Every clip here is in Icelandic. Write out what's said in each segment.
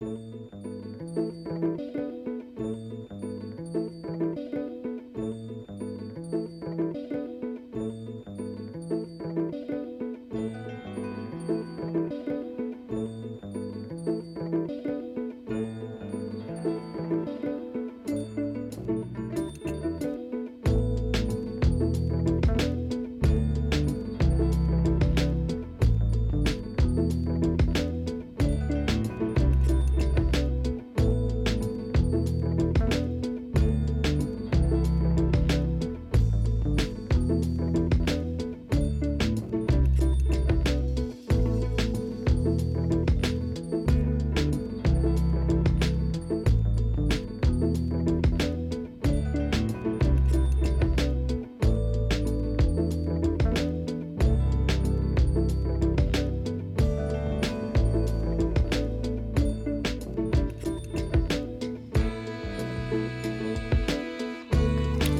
Música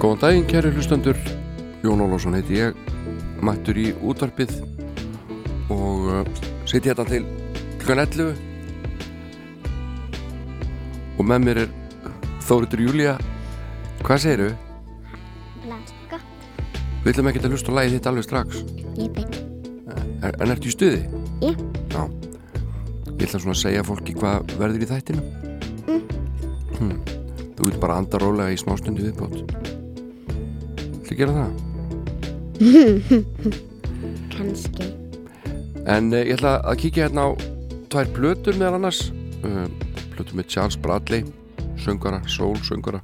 Góðan daginn, kæri hlustendur Jón Ólásson heiti ég mættur í útvarpið og uh, siti hérna til klukkan 11 og með mér er Þóritur Júlia Hvað segiru? Laska. Við ætlum ekki að hlusta á lagið þitt alveg strax Ég veit. En, en ertu í stuði? Já. Já Ég ætla svona að segja fólki hvað verður í þættinu Mm. hm. Þú vil bara anda rólega í smástundu viðbót Þú gera það? Kanski. En uh, ég ætla að kíkja hérna á tvær plötur meðal annars. Uh, plötur með Charles Bradley söngara, soul söngara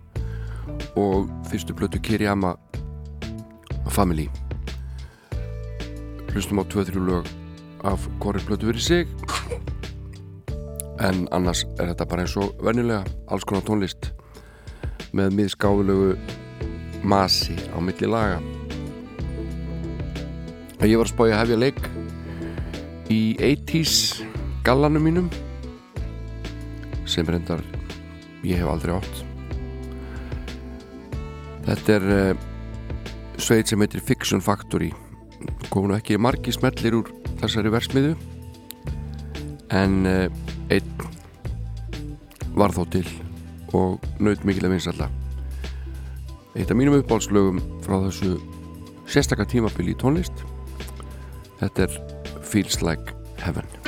og fyrstu plötu Kiriyama Family. Hlustum á 2-3 lög af hvorri plötu verið sig. En annars er þetta bara eins og venjulega alls konar tónlist. Með miðskáðulegu masi á milli laga. En ég var að spója að hefja leik í 80s gallanum mínum sem reyndar ég hef aldrei átt. Þetta er uh, sveit sem heitir Fiction Factory. Komu nú ekki margi smellir úr þessari versmiðu en uh, einn var þó til og naut mikilega vinsalla eitt af mínum uppáhaldslögum frá þessu sérstakka tímabili í tónlist. Þetta er Feels Like Heaven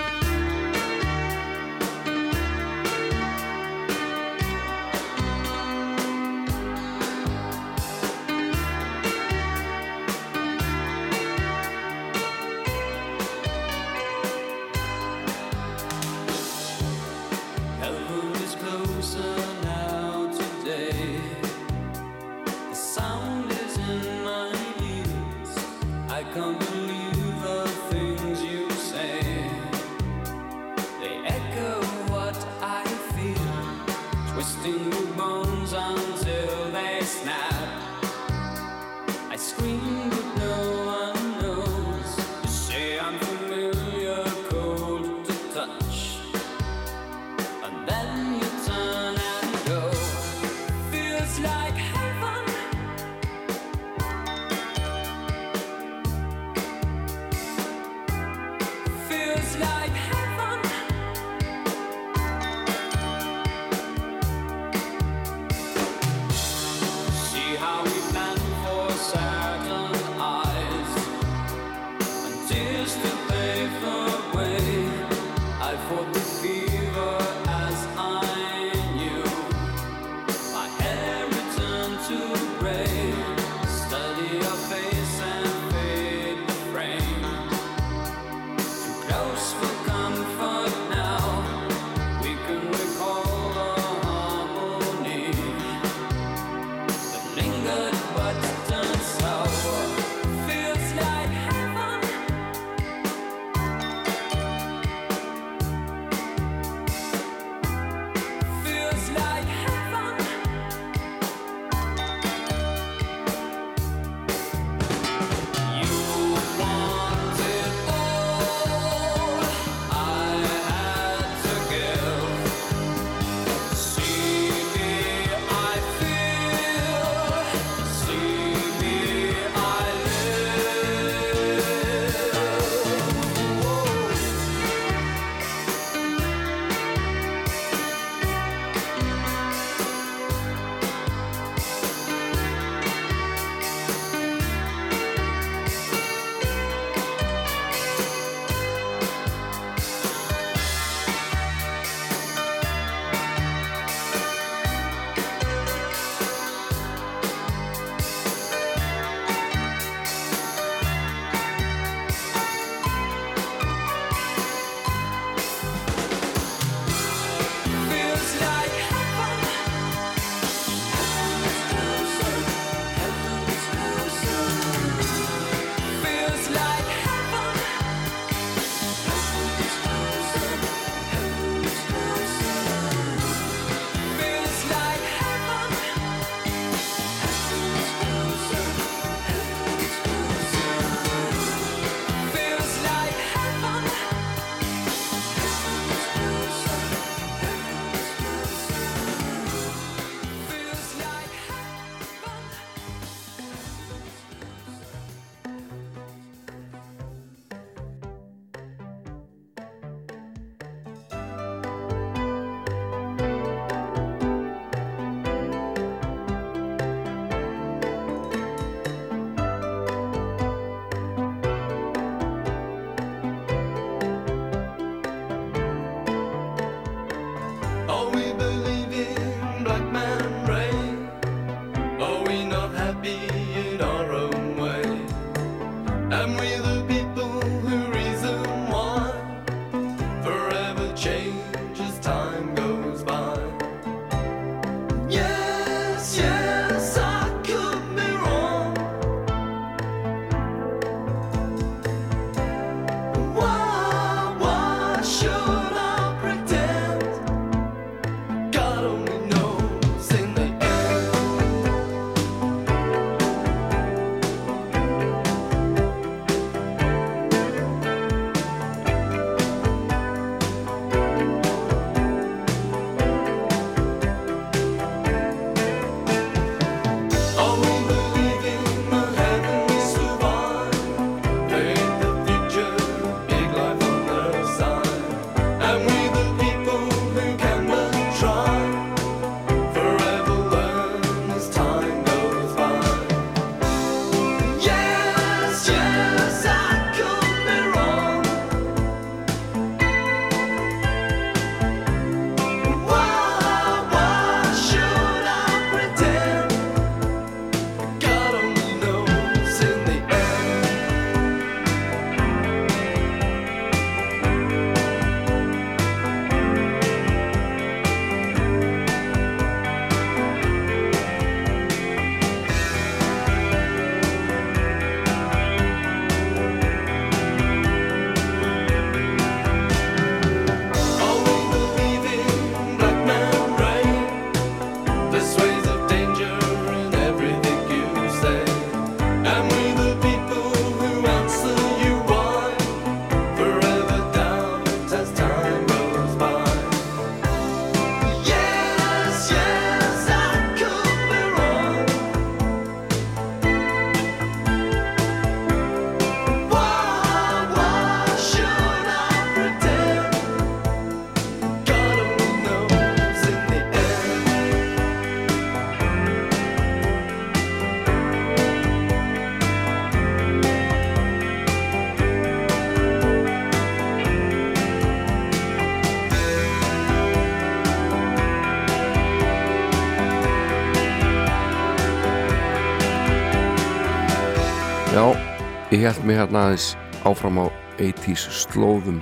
ég held mig hérna aðeins áfram á 80s slóðum.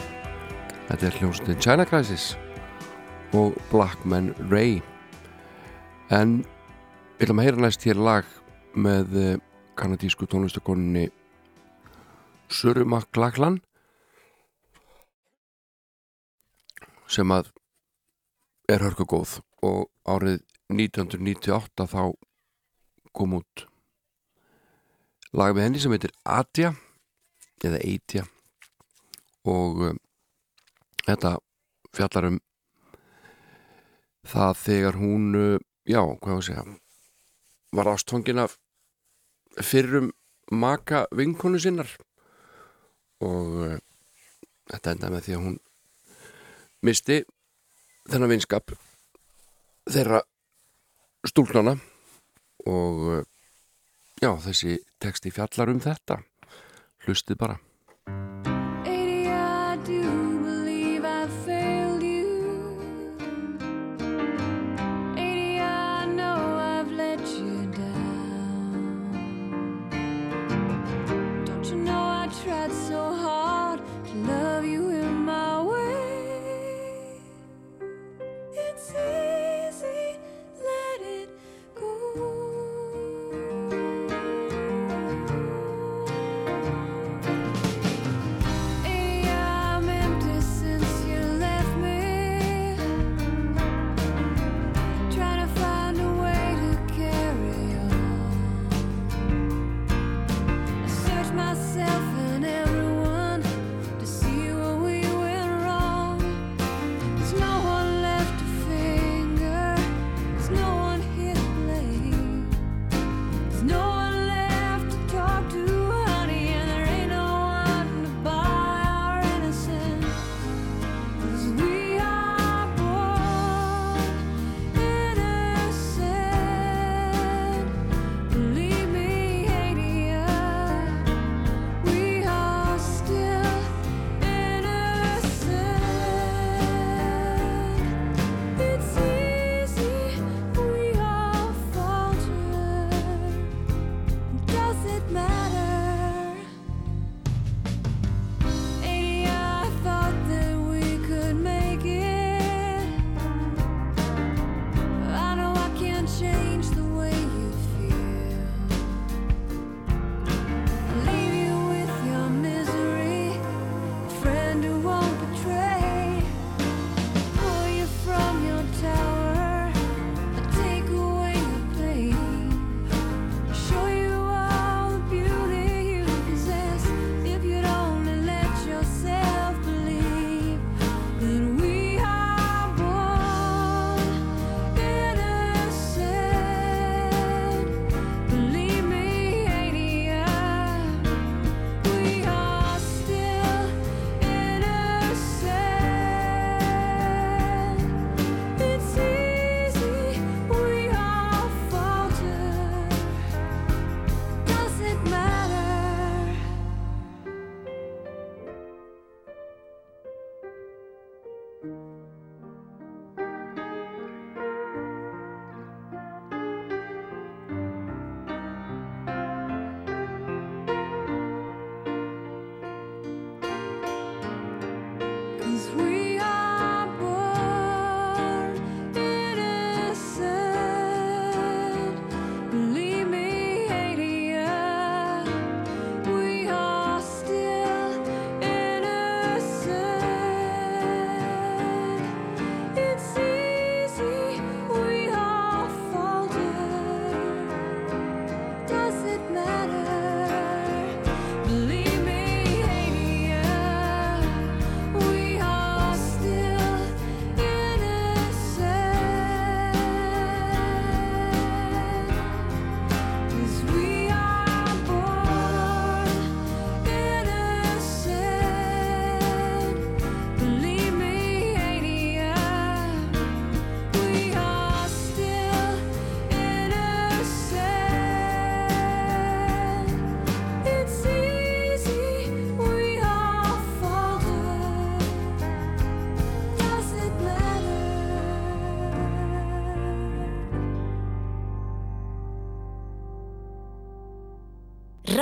Þetta er hljómsundin China Crisis og Black Man Ray. En við ætlum að heyra næst hér lag með eh, kanadísku tónlistakoninni Söru McLachlan sem að er hörku góð og árið 1998 þá kom út lag með henni sem heitir Adja eða Eitja og um, þetta fjallar um það þegar hún uh, já, hvað var að segja var ástfangin af fyrrum maka vinkonu sinnar. Og uh, þetta endaði með því að hún misti þennan vinskap þeirra stúlnana og uh, já, þessi texti fjallar um þetta. Hlustið bara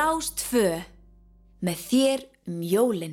Rást 2 með þér um jólinn.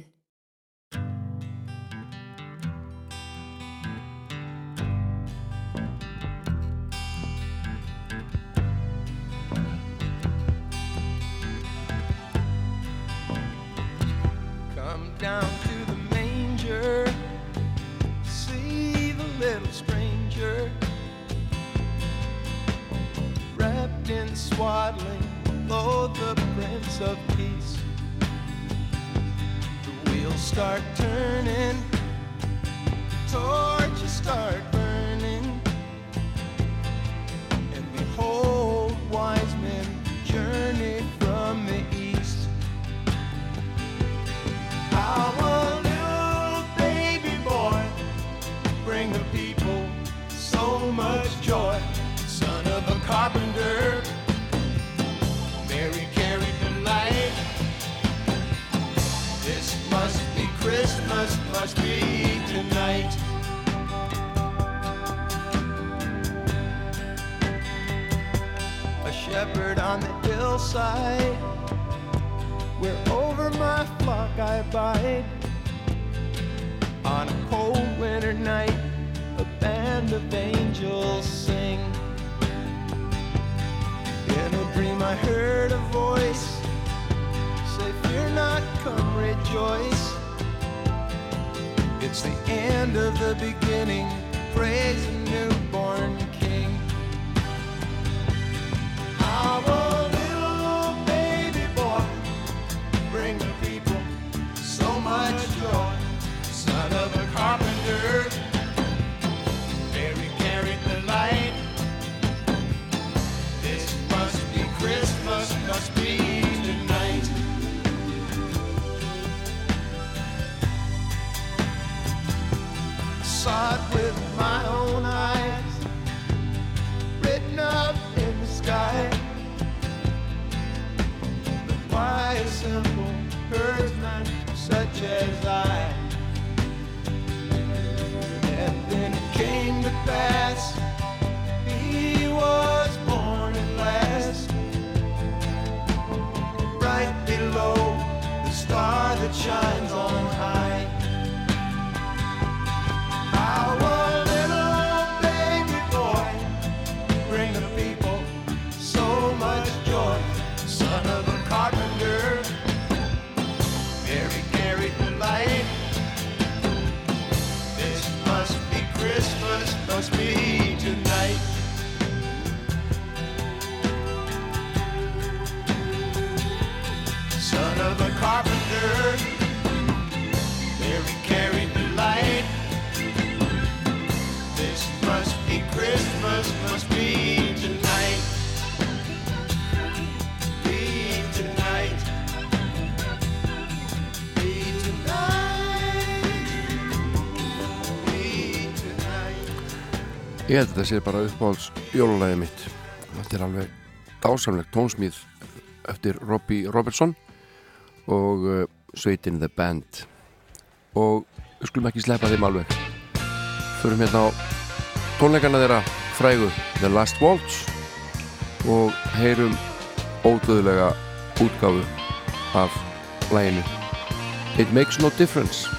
A shepherd on the hillside where over my flock I abide. On a cold winter night, a band of angels sing. In a dream, I heard a voice say, Fear not, come rejoice. It's the end of the beginning. Praise the newborn Saw it with my own eyes, written up in the sky. Why a simple herdsman such as I? And then it came to pass, he was born at last, right below the star that shines on Ég held að þetta sé bara uppáhalds jólulæði mitt. Þetta er alveg dásamlegt tónsmíð eftir Robbie Robertson og uh, sveitin The Band. Og við skulum ekki sleppa þeim alveg. Förum hérna á tónleikana þeirra frægu The Last Waltz og heyrum ódöðlega útgáfu af læginu It Makes No Difference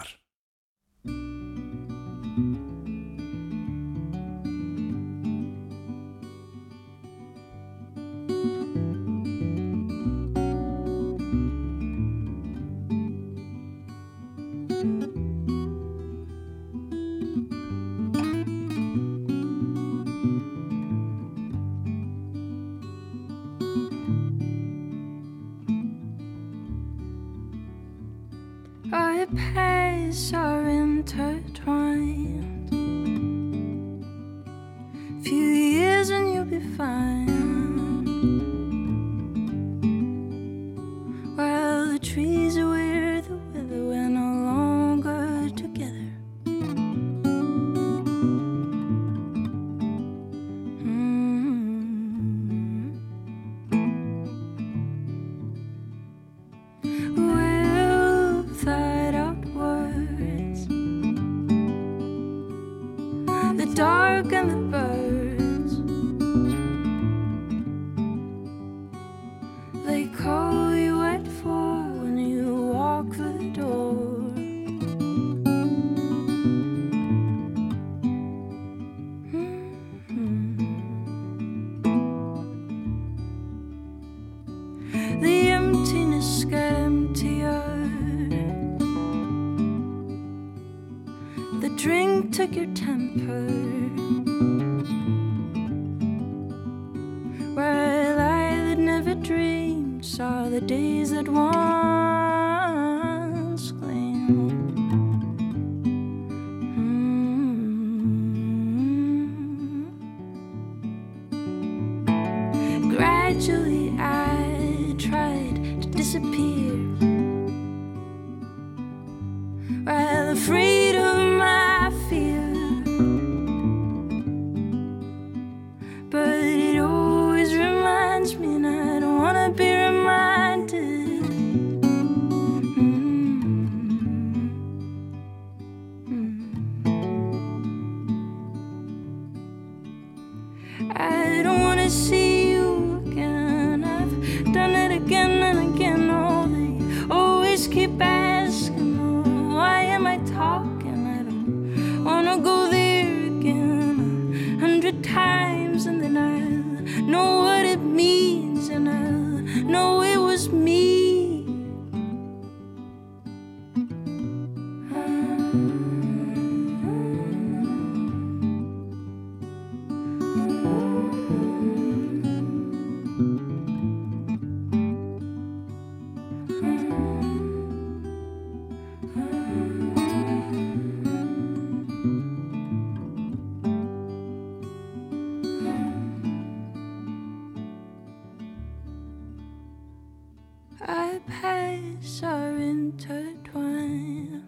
Our paths are intertwined.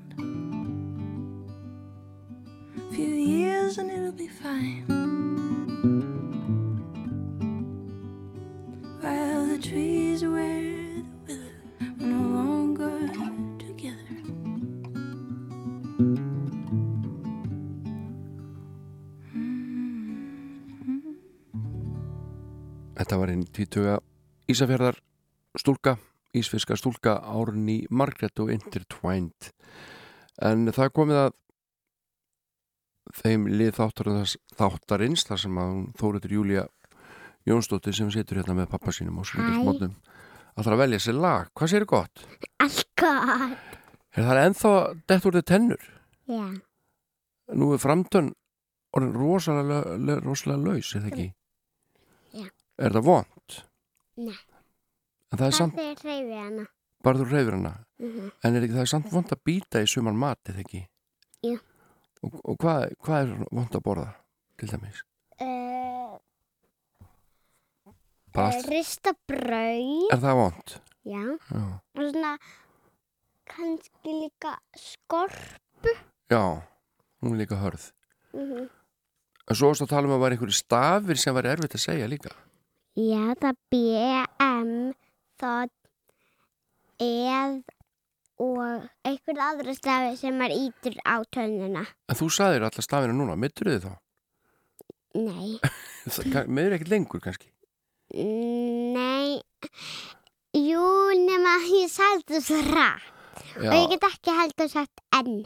Few years and it'll be fine. While the trees we're. Þetta var einn tvítuga Ísafjörðar stúlka, Ísfiska stúlka árni Margaret og Intertwined en það er komið að þeim lið þáttarins, þáttarins þar sem að hún Þóriður Júlía Jónsdóttir sem situr hérna með pappa sínum og Hæ. sunnudagsmótnum að það að velja sér lag, hvað sér gott? Allt gott. Er það ennþá dett úr þið tennur? Já. Nú er framtönn orðin rosalega, le- rosalega laus, er það ekki? Já. Er það vond? Nei. En það er Það samt, er hreyfið hana. bara þú reyfir hana Mhm. En er ekki það er samt vond að býta í sumar mat, eða ekki? Jú. Og, og hvað, hvað er vond að borða, til dæmis? Uh, rista brauð. er það vond? Já. Já. Og svona kannski líka skorp. Já, hún er líka hörð. Mm En svo varst að tala um að það var einhverju stafir sem var erfitt að segja líka. Já, það BM, það eð og einhver aðra stafi sem er ítur á tönnuna. En þú saðir alla stafina núna, mittur þið þá? Nei. Meður ekkert lengur kannski. Nei. Jú, nema ég sagði svo rætt. Og ég get ekki heldur sagt enn.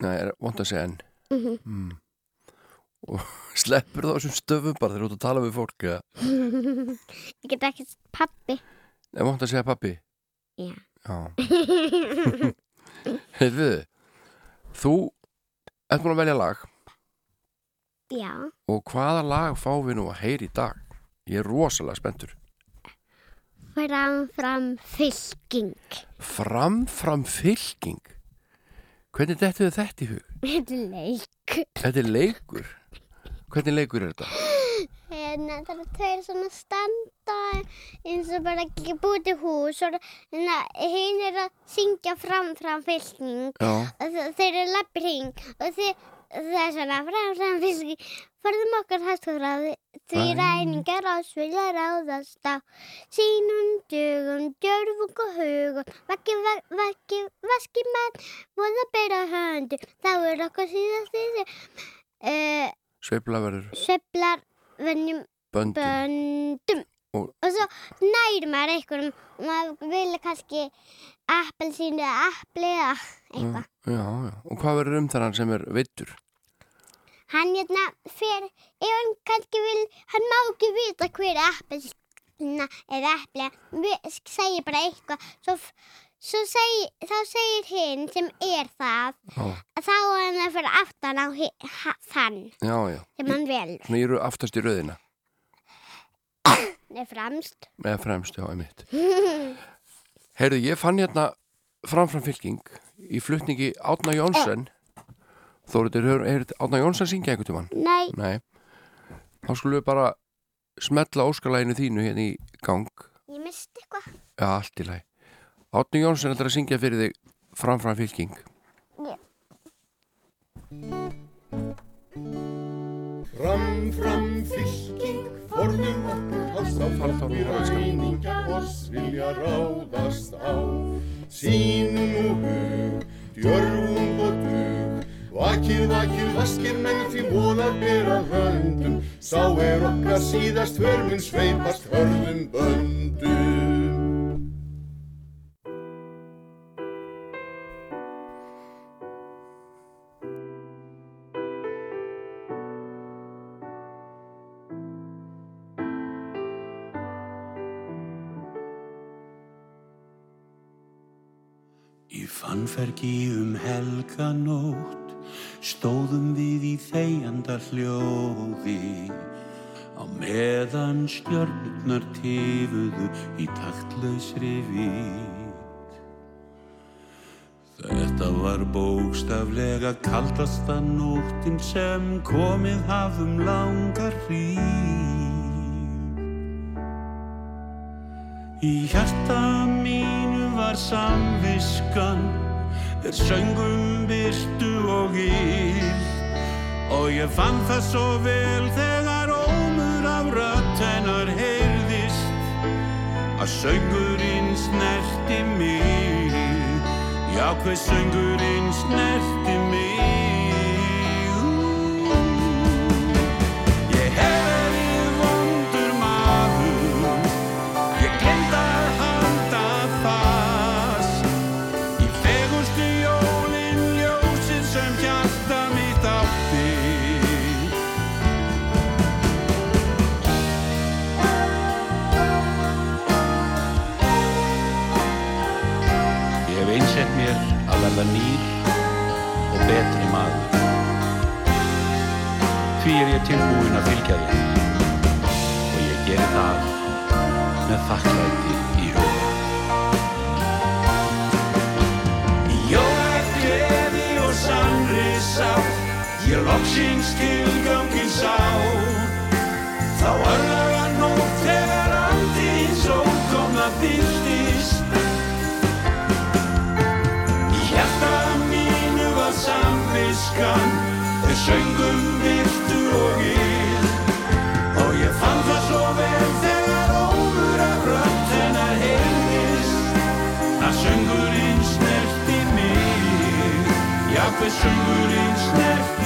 Nei, er vond að segja enn. Mhm. Mm. Og sleppur þá þessum stöfum bara þegar þú ert að tala við fólk eða? ég get ekki sagt pappi. Er vond að segja pappi? Já. Já. Heiðu, þú ert búin að velja lag Já. og hvaða lag fáum við nú að heyra í dag? Ég er rosalega spenntur. Fram, fram, fylking. Fram, fram, fylking. Hvernig dettu þið þetta í hug? Þetta er leik. Þetta er leikur. Hvernig leikur er þetta? Hérna, það eru tveir svona standa eins og bara ekki búið til hús og hérna, hinn er að syngja fram fram fylgning og þe- þeir eru lappir hring og þi- það er svona fram fram fylgning forðum okkar hættu frá því ræningar ás vilja ráðast á sínum dugum, djörfung og hugum vakki, vakki, vaski menn voða bera höndu þá er okkar síðast því uh, sveifla verður sveiflar venjum böndum. böndum Og- og, svo næri maður einhverjum og maður vil kannski appelsínu eða appli eða eitthvað Já, já. Og hvað verður um þar hann sem er veittur? hann hérna fer ef hann kannski vil hann má ekki vita hver er appelsína eða appli við segir bara eitthvað svo, svo seg, þá segir hinn sem er það Já, að þá er hann að fyrir aftan á þann sem hann vel ég eru aftast í röðina. er fremst Eða fremst, já, einmitt. Heyrðu, ég fann hérna framfram fylking í flutningi Átna Jónsson. Þóriður, hefur hefur Átna Jónsson syngja einhvern tímann? nei, Nei. Þá skulum við bara smetla óskalæginu þínu hérna í gang. ég misti eitthvað Já, allt í lagi. Átni Jónsson ætlar að syngja fyrir þig framfram fylking. Fram, fram, fylking, forðum okkur halst á framfyrir ræningjar oss vilja ráðast á. Sýnum og hug, djörfum og dug, vakið, vakið, vaskir menn því voðar bera höndum. Sá er okkar síðast förminn sveipast hörðum böndum. Í fannfergi um helganótt stóðum við í þegjanda hljóði á meðan stjörnurnar tifuðu í taktlausri vít. Þetta var bókstaflega kaldasta nóttin sem komið hafðum langar hríð. Í hjarta mínu var samviskan er söngum byrtu og íl. Og ég fann það svo vel þegar ómur af rödd hennar heyrðist. Að söngurinn snerti mig. Já hver söngurinn snerti mig verða nýr og betri maður. Því er ég tilbúinn að fylgja þér. Og ég geri það með þakklæti í huga. Jólagleði og sannri sátt ég loksins tilgangin sá. Þá örlaga nótt þegar andins ókomna byrstist samviskan er söngum virtu og íl og ég fann það svo vel þegar ómur af rödd hennar heyrðist. Að söngurinn snerti mig. Já hver söngurinn snerti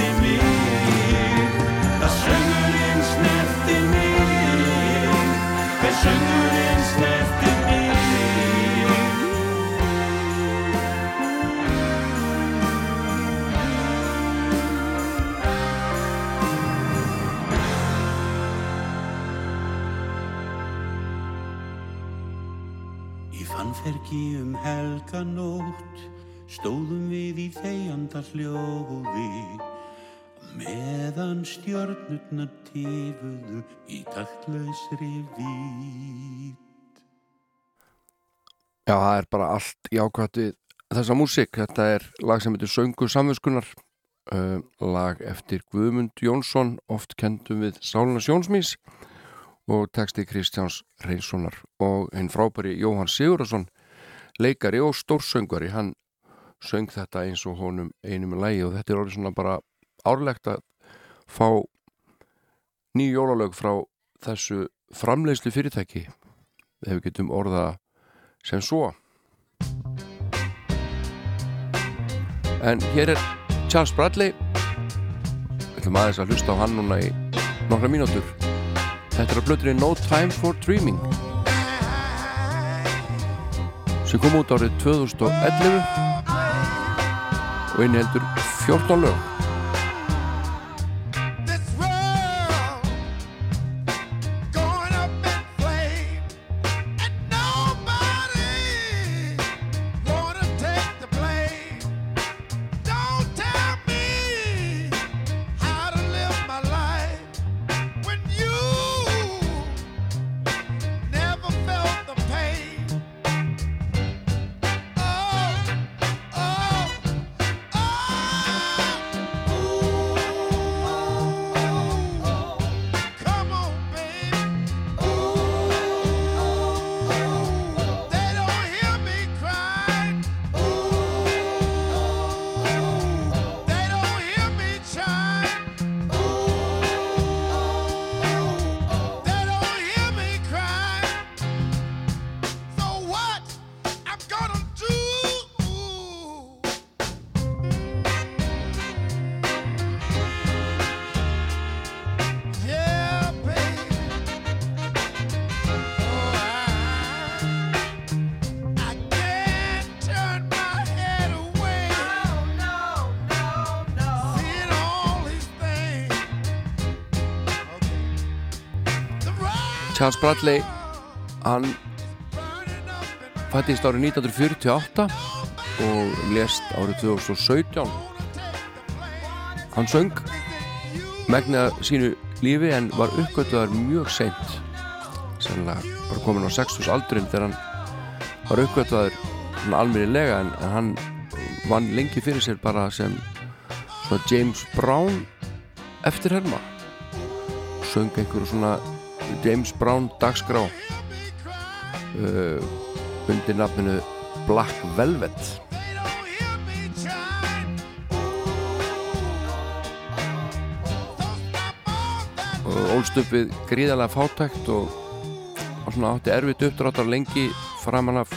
fannfergi um helganótt stóðum við í þegjanda hljóði meðan stjörnurnar tifuðu í taktlausri vít. Já, það er bara allt jákvæmt við þessa músík. Þetta er lag sem heitir Söngu samvinskunar uh, lag eftir Guðmund Jónsson oft kendum við Sáluna Sjónsmís og texti Kristjáns Reynssonar og hinn frábæri Jóhann Sigurðarsson leikari og stórsöngari hann söng þetta eins og honum einum lægi og þetta er orðið svona bara árlegt að fá nýju jólalög frá þessu framleiðslu fyrirtæki ef við getum orða sem svo. En hér er Charles Bradley. Við ætlum aðeins að hlusta á hann núna í nokkra mínútur. Þetta er að blöðurinn No Time for Dreaming sem kom út árið 2011 og inniheldur 14 lög Charles Bradley hann fættist árið 1948 og lést árið 2017 hann söng megna sínu lífi en var uppgötuðar mjög seint. Sannlega bara komin á 60s aldurinn þegar hann var uppgötuðar alminnilega en, en hann vann lengi fyrir sér bara sem James Brown eftir herma söng einhverju svona James Brown dagskrá uh, undir nafninu Black Velvet. Og ólst upp við gríðarlega fátækt og, og svona átti erfitt uppdráttar lengi framan af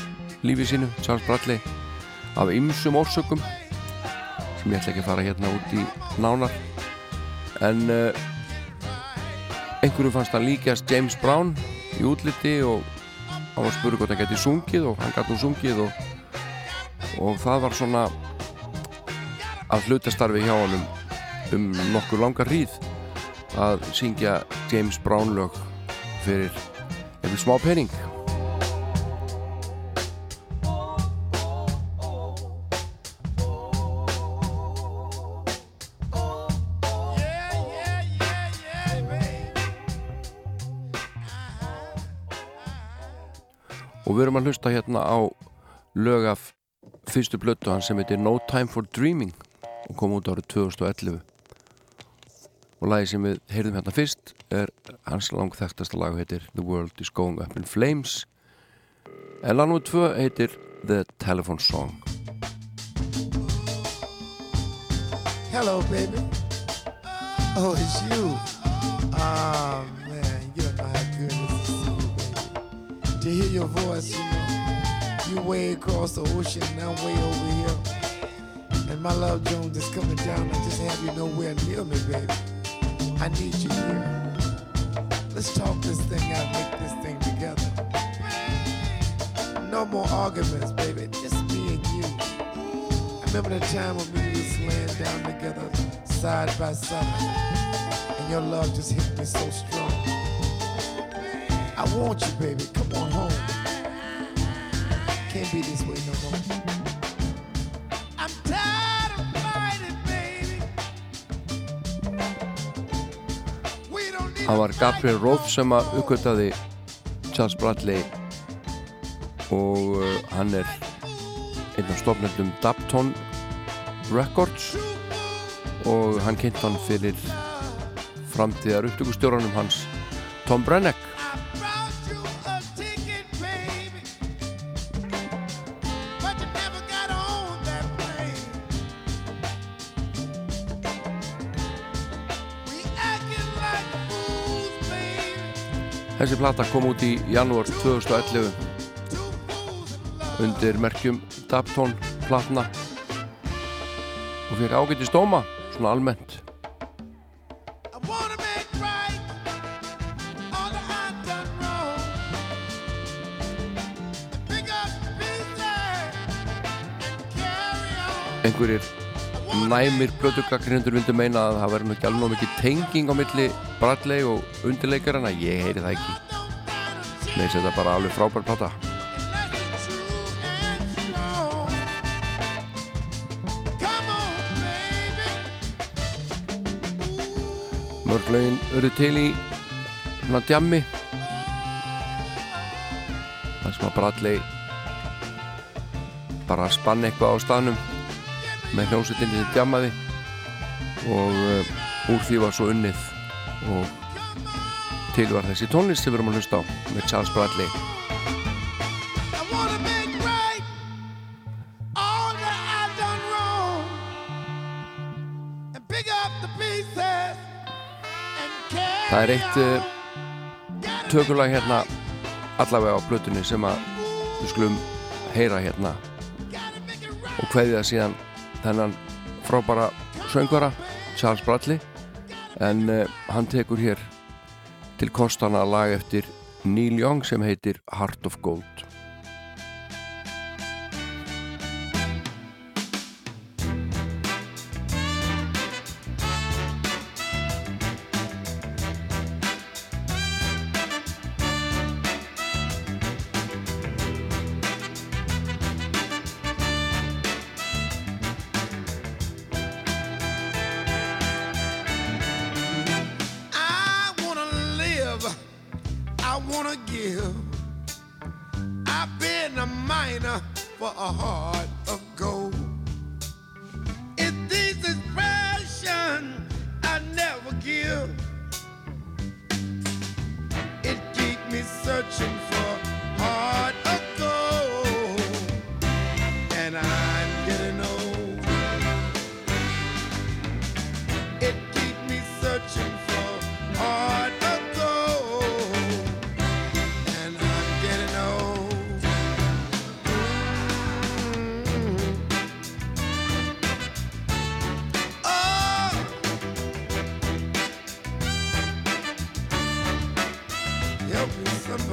lífið sínu Charles Bradley af ymsum orsökum sem ég ætla ekki að fara hérna út í nánar. En uh, einhverjum fannst hann líkjast James Brown í útliti og hann var spurður hvort hann geti sungið og hann gæti nú sungið og, og það var svona að hlutastarfi hjá hann um nokkur langar hríð að syngja James Brown lög fyrir eitthvað smá pening og við erum að hlusta hérna á lög af fyrstu blötu hann sem heitir No Time for Dreaming og kom út árið 2011 og lagi sem við heyrðum hérna fyrst er hans langþægtasta lag heitir The World is Going Up in Flames. En lag nú tvö heitir The Telephone Song. Hello baby. Oh it's you. Ah hear your voice you know You way across the ocean and I'm way over here And my love Jones is coming down I just have you nowhere near me baby I need you here. Let's talk this thing out, make this thing together. No more arguments, baby. Just me and you. I remember the time when we was laying down together, side by side, and your love just hit me so strong. I want you, baby. Come on. Can't be this way no more. I'm tired of fighting, baby. We don't need Það var Gabriel Roth sem að uppgötaði Charles Bradley og uh, hann er einn af stofnendum Dapton Records og hann kynnt hann fyrir framtíðar upptökustjóranum hans Tom Brenneck Þessi plata kom út í janúar 2011 undir merkjum Dapton platna og fyrir ágætti stóma svona almennt. Einhverjir næmir blödugakrindur vildu meina að það verður nú ekki alveg mikið tenging á milli Bradley og undirleikarana. Ég heyri það ekki. Nei, þetta er bara alveg frábær plata. Mörglaugin eru til í svona djammi. Það sem að Bradley bara spann eitthvað á staðnum með hljómsveitinni sem djammaði og uh, úr því var svo unnið og til var þessi tónlist sem við erum að hlusta á með Charles Bradley. Það er eitt uh, tökulag hérna allavega á blötunni sem að við skulum heyra hérna og hvaðið það síðan þennan frábara söngvara Charles Bradley en uh, hann tekur hér til kostana lag eftir Neil Young sem heitir Heart of Gold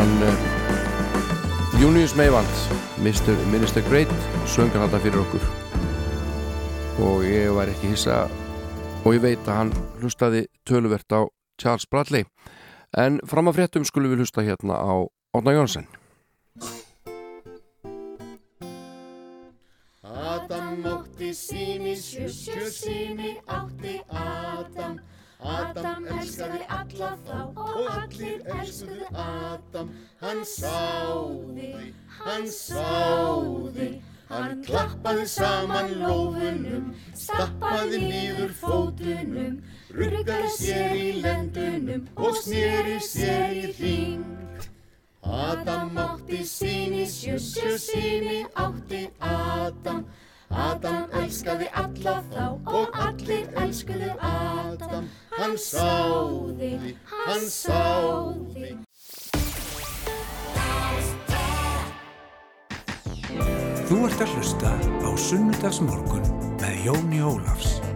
hann eh, Június Meivald Mr. Minister Great söngan þetta fyrir okkur. Og ég var ekki hissa og ég veit að hann hlustaði töluvert á Charles Bradley. En fram að fréttum skulum við hlusta hérna á Óna Jónsson Adam mótti síni sjusjur síni átti Adam. Adam elskaði alla þá og allir elskuðu Adam. Hann sáði, hann sáði, hann klappaði saman lófunum, stappaði nýður fótunum, ruggaði sér í lendunum og snýri sér í hring. Adam átti síni, sjössur síni átti Adam. Adam elskaði alla þá og allir elskuðu Adam. Hann sá þig, hann sá þig. Þú ert að hlusta á Sunnudagsmorgun með Jóni Ólafs.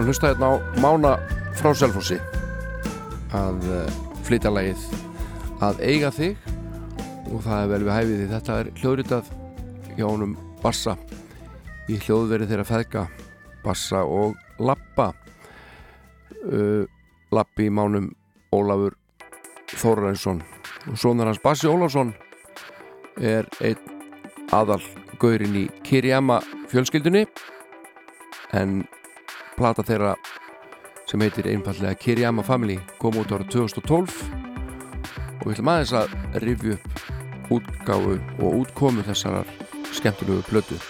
vorum að hlusta hérna á Mána frá Selfossi. Að eh, flytja lægið að eiga þig. Og það er vel við hæfið því þetta er hljóðritað hjá honum Bassa. Í hljóðverið þeirra feðka Bassa og Lappa uh, eh, Lappi í mánum Ólafur Þorrainsson og sonar hans Bassi Ólafsson er einn aðal gaurinn í Kirjama fjölskyldunni. En plata þeirra sem heitir einfallega Kirjama Family kom út ára 2012 og við ætlum aðeins að rifju upp útgáfu og útkomu þessarar skemmtilegu plötu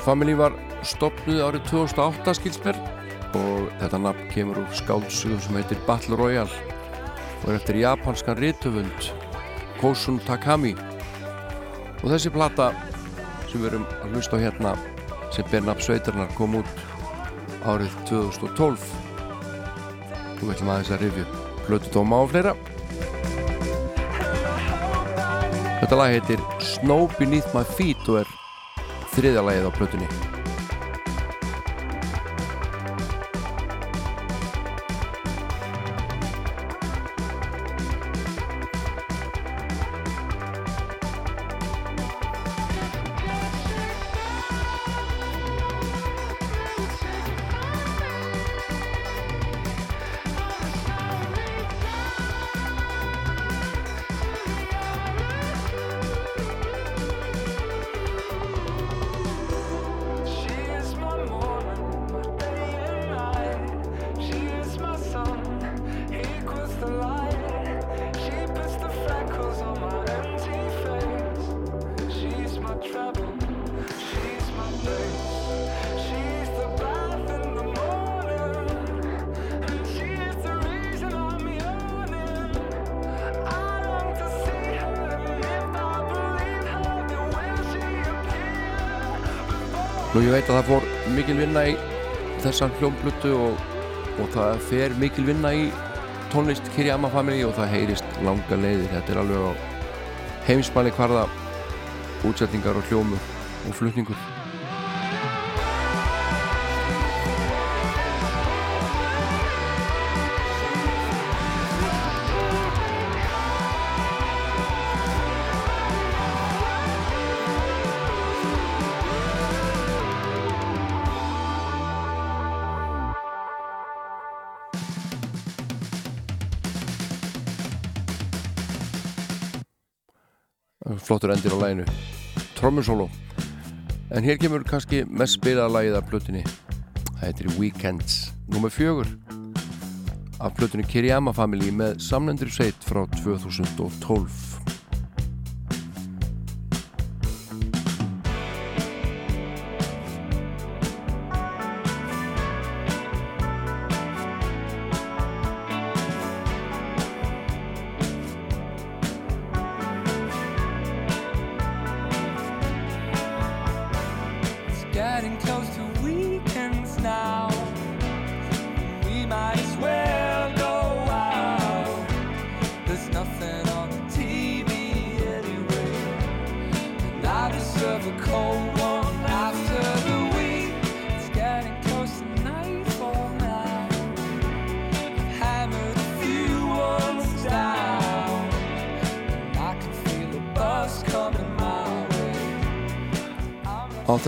Family var stopnuð árið 2008 skilsmer og þetta nafn kemur úr skáldsögu sem heitir Battle Royale og er eftir japanskan rítöfund Kosun Takami. Og þessi plata sem við erum að hlusta á hérna sem ber nafn sveitarnar kom út árið 2012 og við ætlum aðeins að rifja Plötu Tóma og fleira. Þetta lag heitir Snow Beneath My Feet og er þriðja lagið á plötunni að það fór mikil vinna í þessa hljómblutu og, og það fer mikil vinna í tónlist Kirjama Family og það heyrist langa leiðir. Þetta er alveg á heimsmæli hvarða útsetningar og hljómur og flutningur. Flottur endir á læginu trommusóló en hér kemur kannski mest spilaða lagið af plötunni. Það heitir Weekends. Nummer fjögur af plötunni Kiriyama Family með samlendur sveit frá 2012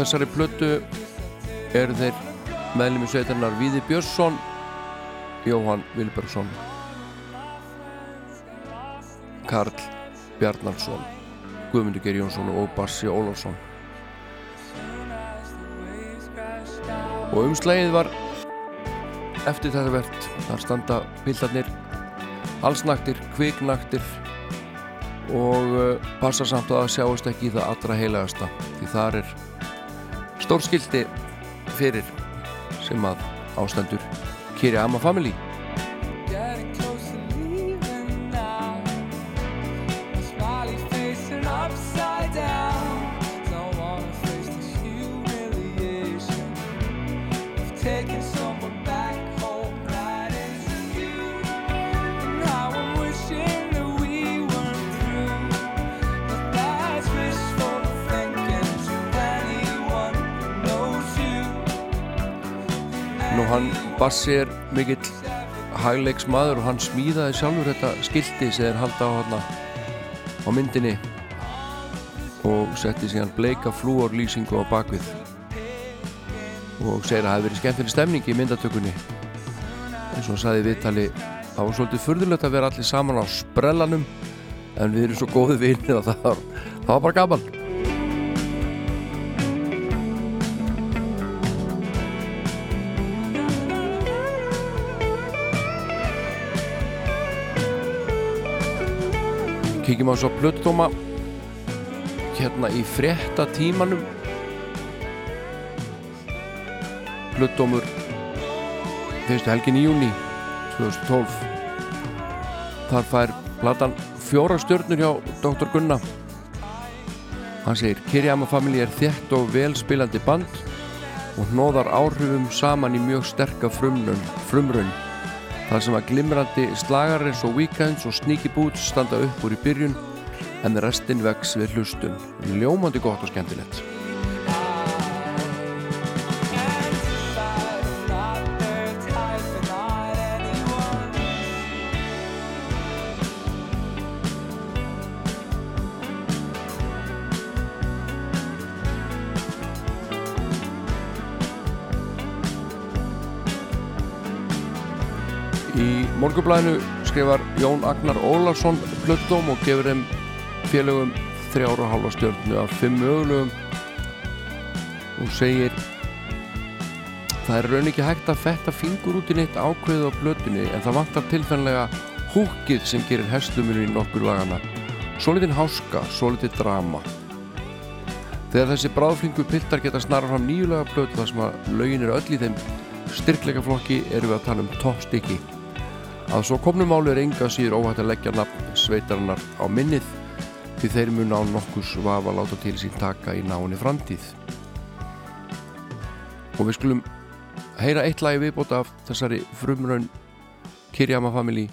þessari plötu eru þeir meðlum í sveitarnar Víði Björnsson, Jóhann Vilbergsson, Karl Bjarnarsson, Guðmundur Geir Jónsson og Bassi Ólafsson. Og umslægið var eftir þetta verðt. Þar standa pildarnir allsnaktir, kviknaktir og uh, passa samt að það sjáist ekki í það allra heilagasta því þar er stórskildi fyrir sem að ástendur Kiri Amma Family Bassi er mikill hægleiks maður og hann smíðaði sjálfur þetta skilti sem þeir halda á, hana, á myndinni og setti síðan bleika flúorlýsingu á bakvið og segir að það hefði verið skemmtileg stemning í myndatökunni. Eins og hann saði í viðtali það var svolítið furðulegt að vera allir saman á sprellanum en við erum svo góði vinir að það var, það var bara gaman kíkjum á svo plötudóma hérna í frétta tímanum. Plötudómur fyrstu helgin í júni 2012 þar fær platan fjóra stjörnur hjá Dr. Gunna. Hann segir Kirjama Family er þétt og velspilandi band og hnóðar áhrifum saman í mjög sterka frumrun, frumrun þar sem að glimrandi slagar eins og Weekends og Sneaky Boots standa upp úr í byrjun en restin vex við hlustun. Ljómandi gott og skemmtilegt morgublæðinu skrifar Jón Agnar Ólarsson plöttum og gefur þeim félögum þrjára og halva stjörnu af fimm mögulegum. Og segir það er raun ekki hægt að fetta fingur út í neitt ákveðu á plötunni en það vantar tilfennlega húkið sem gerir herslumunni í nokkur lagana svo litinn háska, svo litinn drama. Þegar þessi bráðflingu piltar geta snarra fram nýjulega plötu þar sem að lögin eru öll í þeim styrkleikaflokki erum við að tala um toppstykki að svo komnum máli er enga síður óhætt að leggja nafn sveitarinnar á minnið því þeir mun á nokkus vafa láta til sín taka í náinni framtíð. Og við skulum heyra eitt lagi viðbóta af þessari frumraun Kirjama Family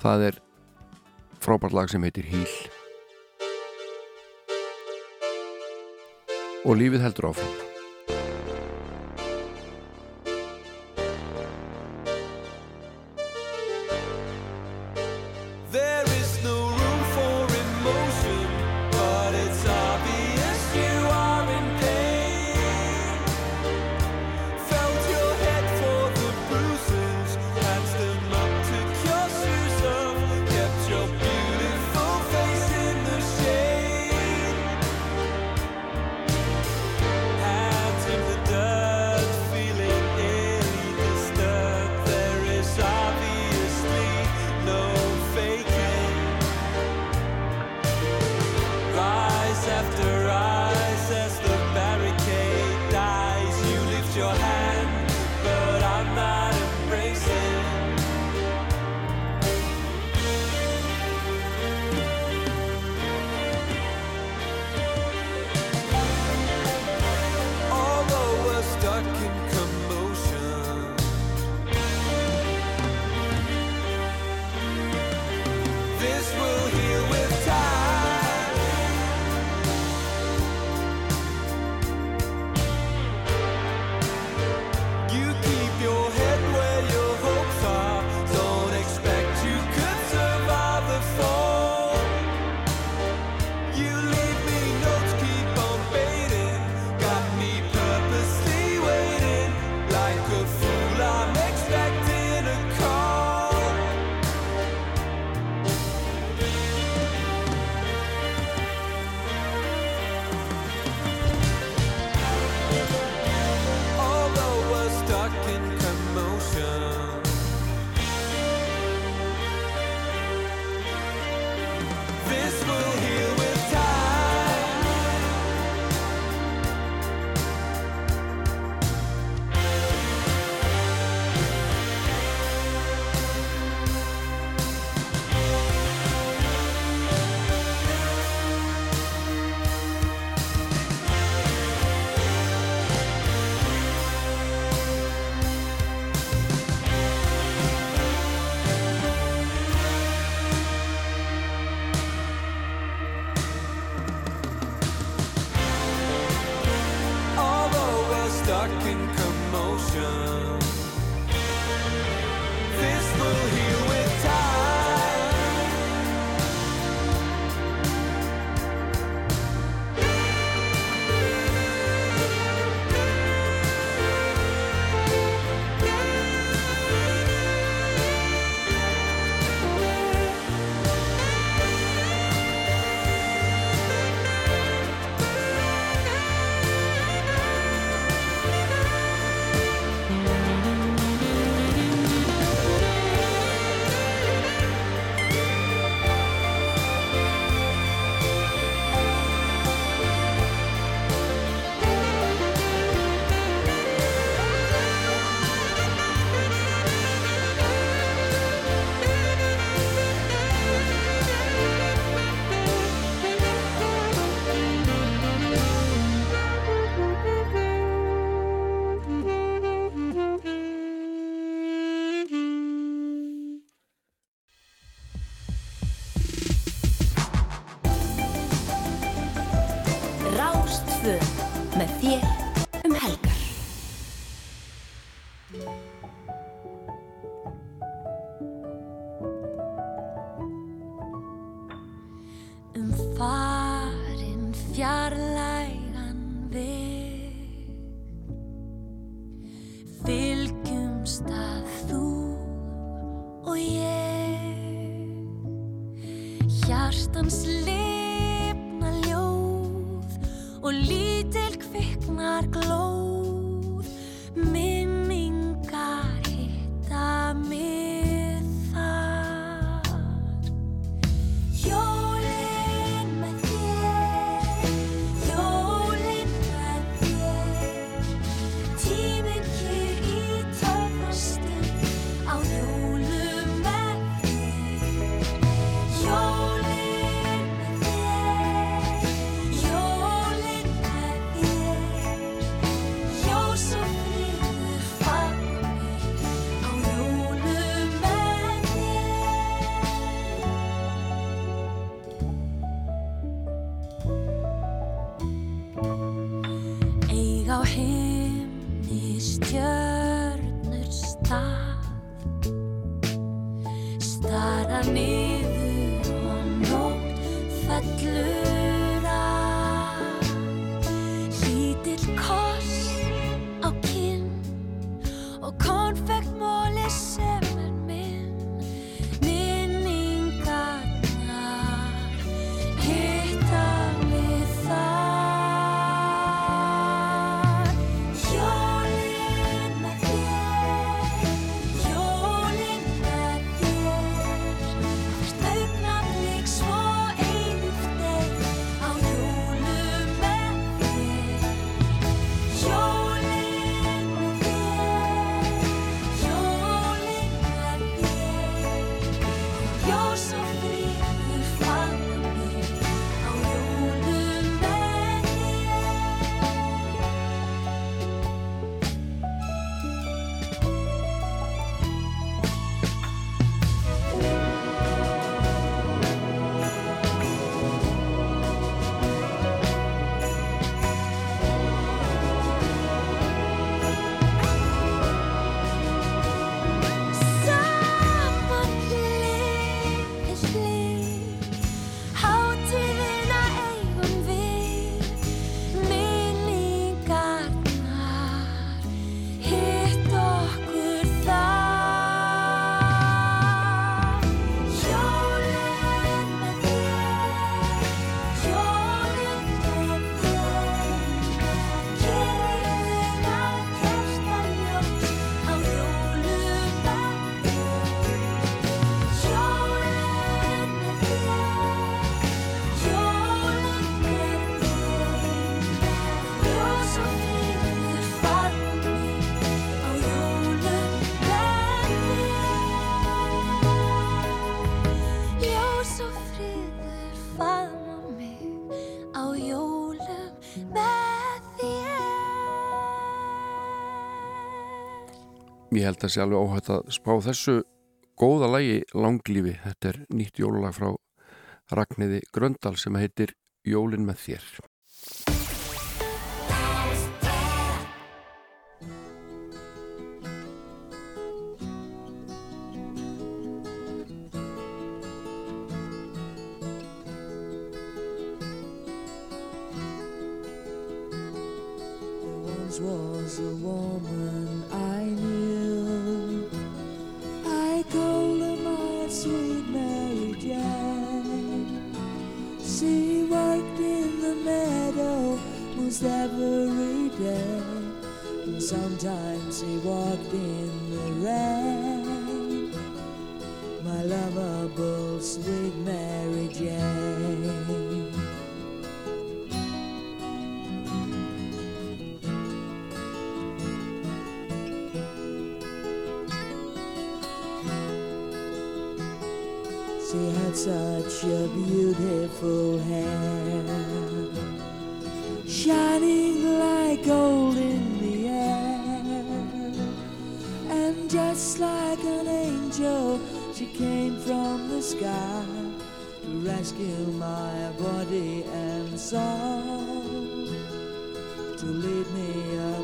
það er frábært lag sem heitir Híl. Og lífið heldur áfram svartans lifna ljóð og lítil kviknar glóð. ég held að það sé alveg óhætt að spá þessu góða lægi langlífi. Þetta er nýtt jólulag frá Ragnæði Gröndal sem heitir Jólin með þér. Sometimes he walked in the rain. My lovable, sweet Mary Jane. She had such a beautiful hair, shining like gold. she came from the sky to rescue my body and soul, to lead me away.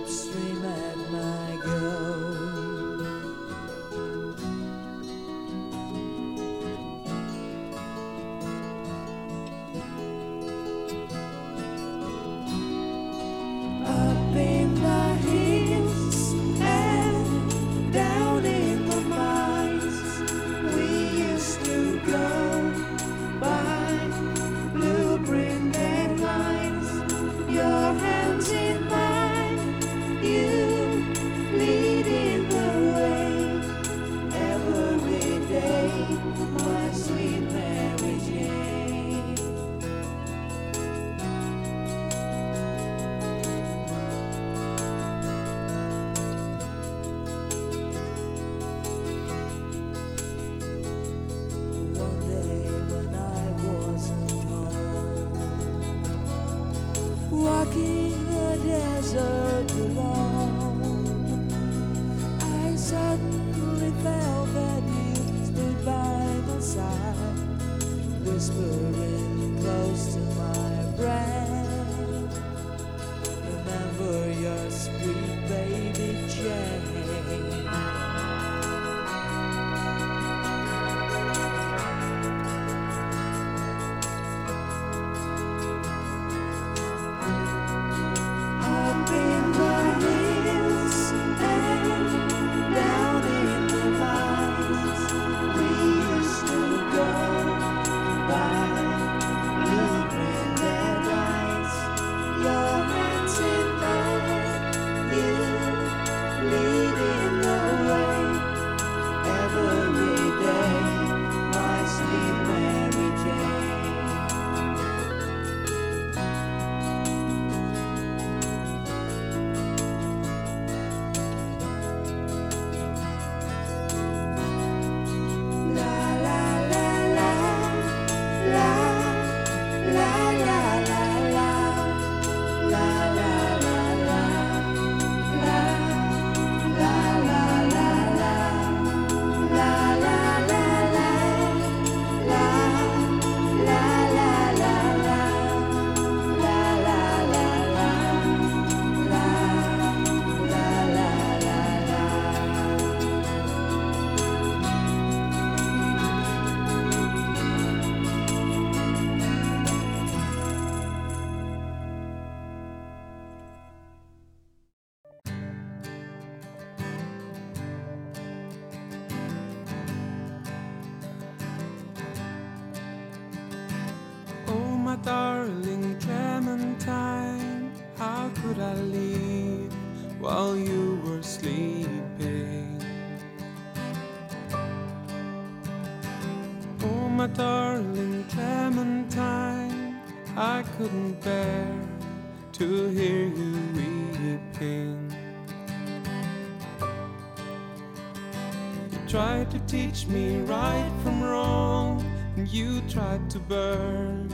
teach me right from wrong. And you tried to burn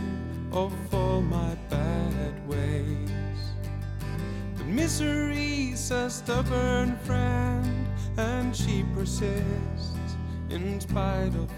off all my bad ways. But misery's a stubborn friend, and she persists in spite of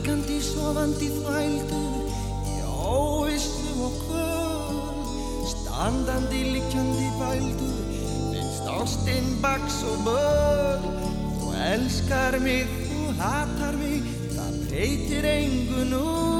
Vakandi, sofandi, þvældu Í óvistum og kvöld. Standandi, likjandi, vældu Finnst ástinn baks og börn Þú elskar mig, þú hatar mig Það breytir engu nú.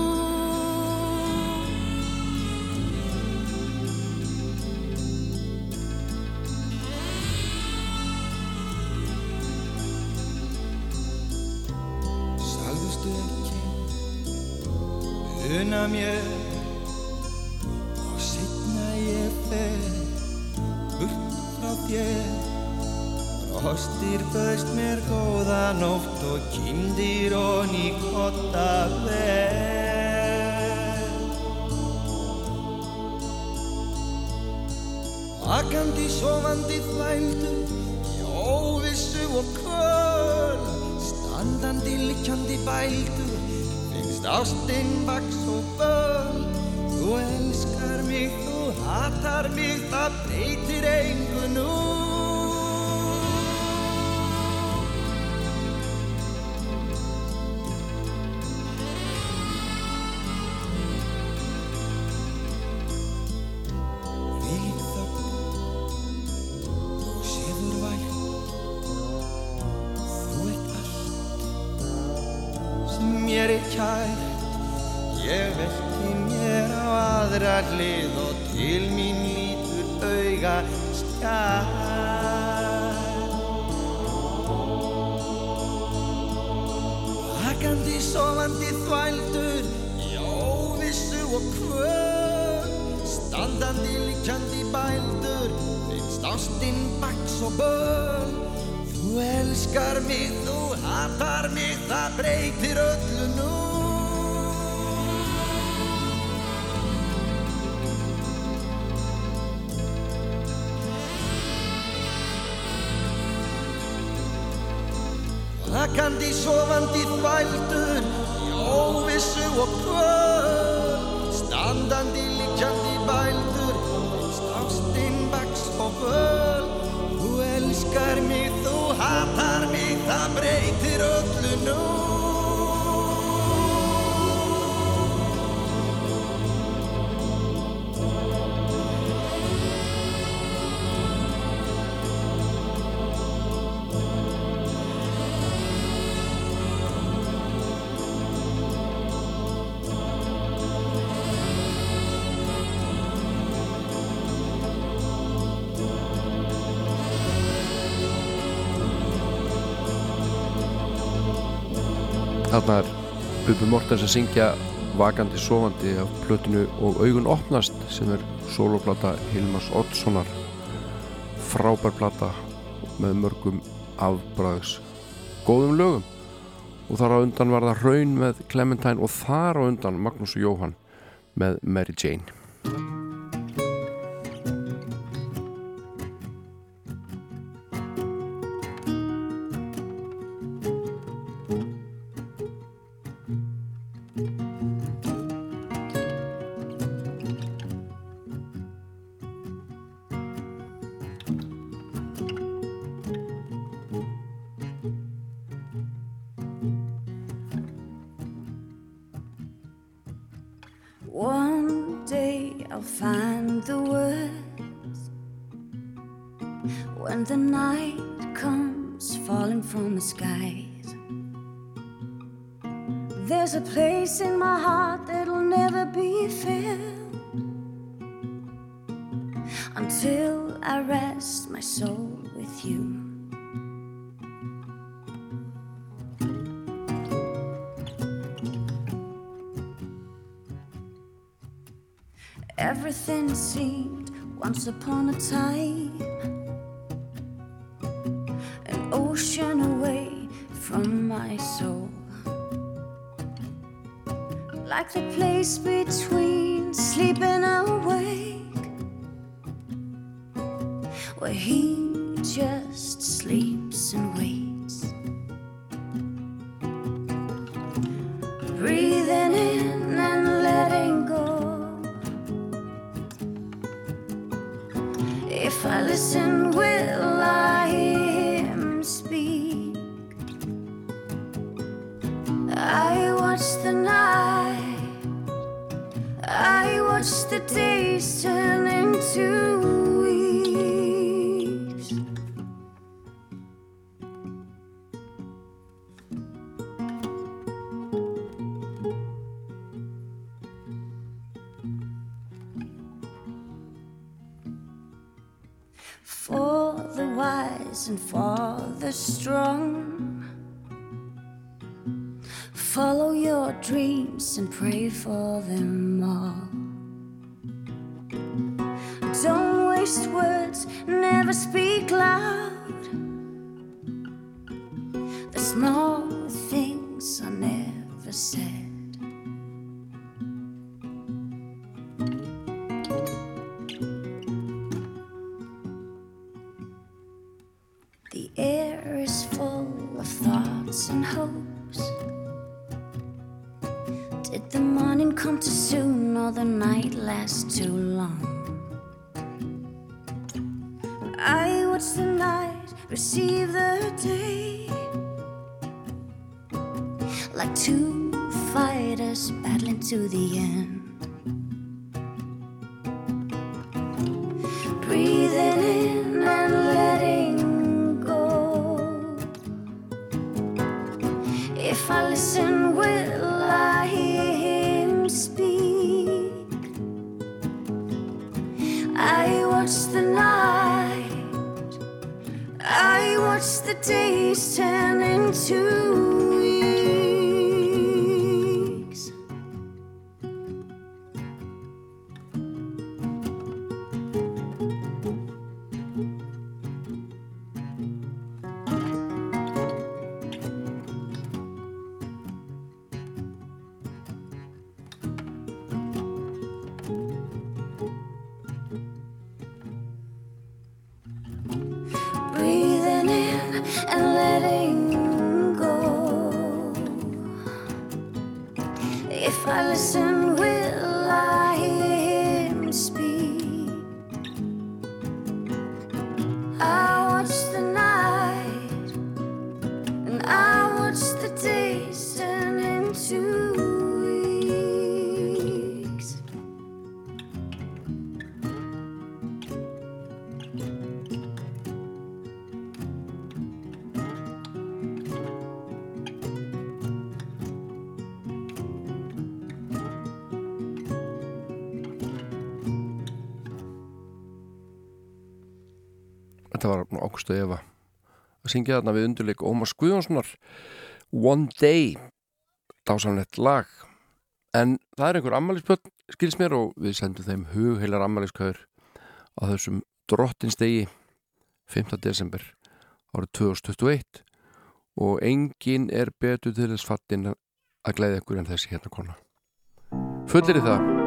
sofandi þvældur óvissu og kvöl. Standandi likjandi bældur finnst ástinn vaks og böl. Þú elskar mig, þú hatar mig það breytir einhvern úr so antifighting. Mortens að syngja Vakandi sovandi af plötinu og augun opnast sem er soloplata Hilmas Oddssonar. Frábær plata með mörgum afbræðs góðum lögum. Og þar á undan var það Raun með Clementine og þar á undan Magnús Jóhann með Mary Jane. long. I watch the night receive the day like two fighters battling to the end. the days turn into Ástu Eva að syngja þarna við undurleik Ómars Guðjónssonar One Day dásamlegt lag en það er einhver ammaliðspöld skils mér og við sendum þeim hugheilar ammaliðskaur á þessum drottinstegi 5. desember árið 2021 og engin er betur til þess fattin að glæða ykkur en þessi hérna kona fullir í það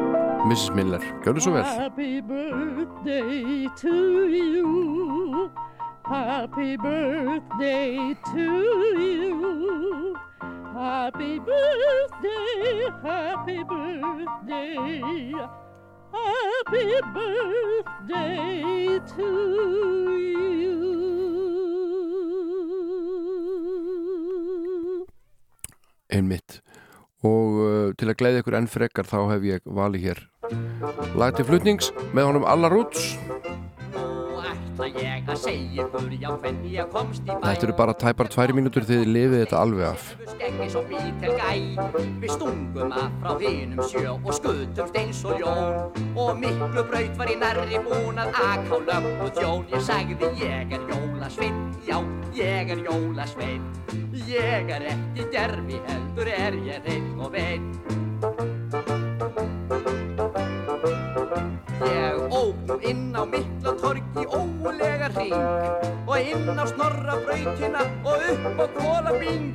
Mrs. Miller, gjör þú svo vel Happy birthday to you Happy birthday to you. Happy birthday, happy birthday. Happy birthday to you. einmitt og uh, til að glæða ykkur enn frekar þá hef ég valið hér lag til flutnings með honum Alla Roots Þetta eru bara tæpar tværi mínútur þegar þið lifið þetta alveg af. Við stungum af frá hinum sjö og skutumst eins og ljón. Og miklu braut var í nærri búin að aka á löggu þjón Ég sagði ég er jólasveinn, já ég er jólasveinn. Ég er ekki gerfi heldur er ég reynd og veinn inn á snorra brautina og upp á kólabing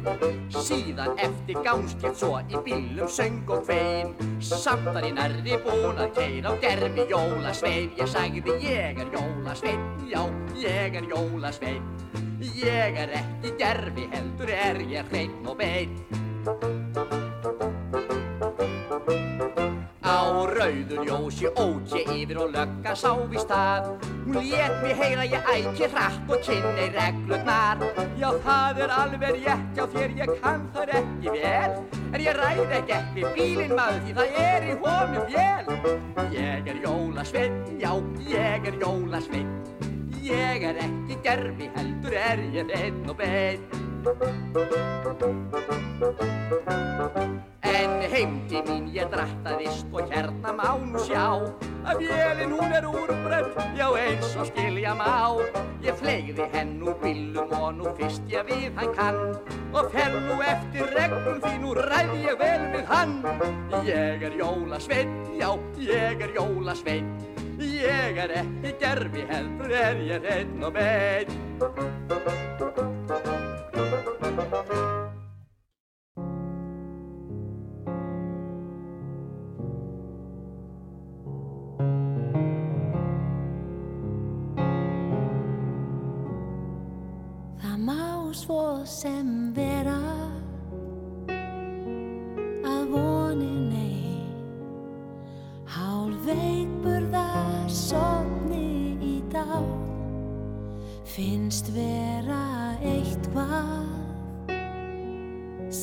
síðan eftir gangskipt svo í bílum söng og kvein. Samt var ég nærri búin að keira á gerfi jólasvein. Ég sagði ég er jólasvein já ég er jólasvein ég er ekki gerfi heldur er ég hreinn og bein rauður ljósi ók ég yfir og lögga sá í stað. Hún lét mig heyra ég æki hratt og kynni reglurnar. Já það er alveg rétt já þér ég kann þar ekki vel. En ég ræð ekki ekki bílinn maður því það er í honum vél. Ég er jólasveinn, já ég er jólasveinn. Ég er ekki gerfi heldur er ég einn og beinn. En heimdi mín ég drattaðist og hérna má nú sjá að vélinn hún er úrbrönd, já eins og skilja má. Ég fleigði henn úr bílum og nú fyrst ég við hann kann og fer nú eftir reglum því nú ræð ég vel við hann. Ég er jólasveinn, já ég er jólasveinn, ég er ekki gerfi heldur er ég einn og beinn.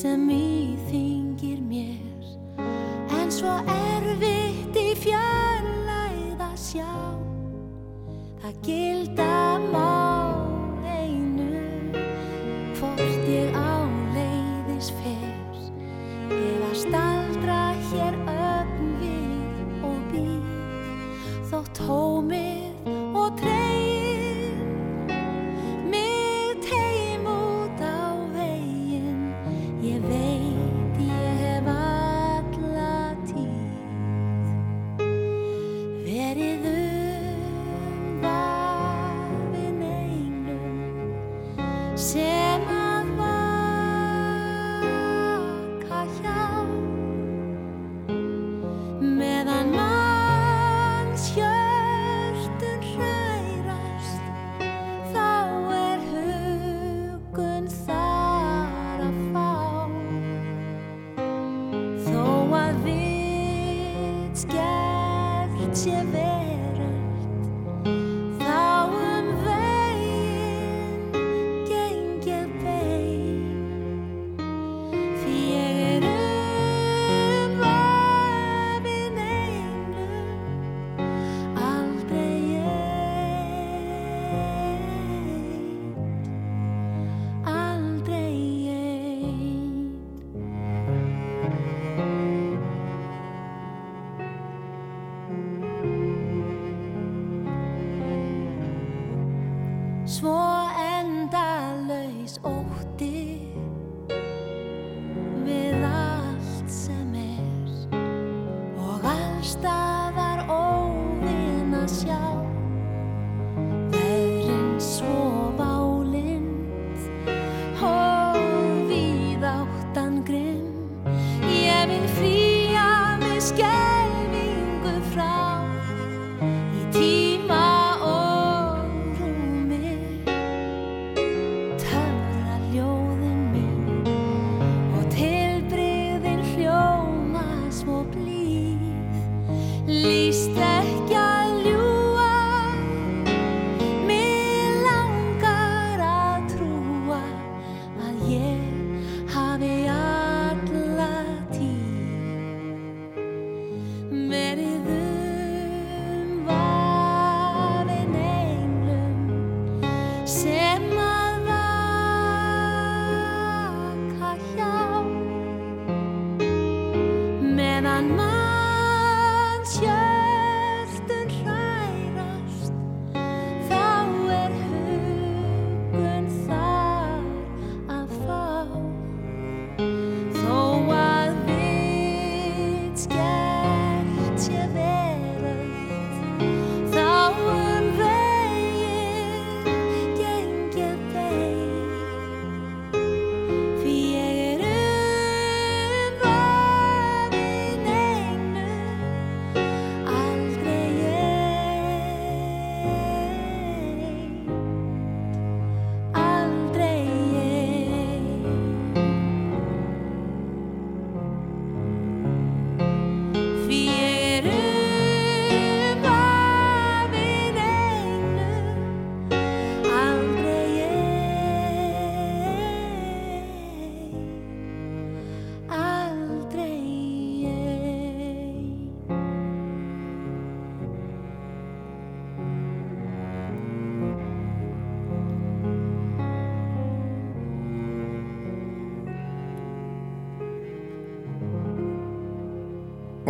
Sem íþingir mér. En svo erfitt í fjarlæð að sjá. Það gilda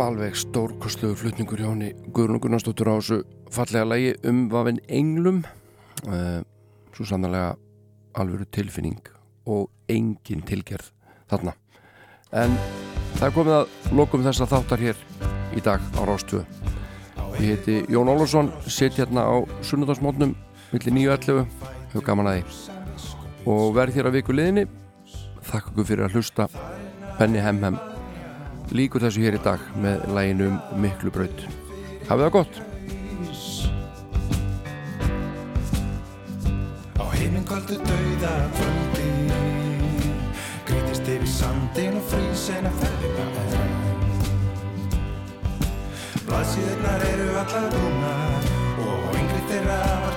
alveg stórkostlugur flutningur hjá henni Guðrún Gunnarsdóttur á þessu fallega lægi um vafinn englum. Uh, svo sannlega alvöru tilfinning og engin tilgerð þarna. En það komið að lokum þessa þáttar hér í dag á Rástvö ég heiti Jón Ólafsson sitt hérna á sunnudagsmótnum millir 9.11 hefur gaman að því. Og verð þér að viku liðinni. Þakka ykkur fyrir að hlusta. Benny Hemhem líkur þessu hér í dag með læginu um miklu braut hafið það gott. Á heiminkvöldu dauða kvöldi Grítist yfir sandin og frísina ferðina enn Blaðsíðurnar eru allar rúnar Og yngri þeirra var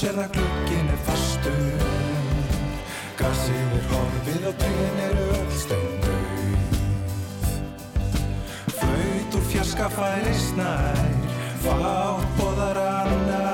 sér það glukkin er fastur. Grasið er horfið og trén eru öll steindauð Flaut úr fjarska færist nær Fátt boðar annan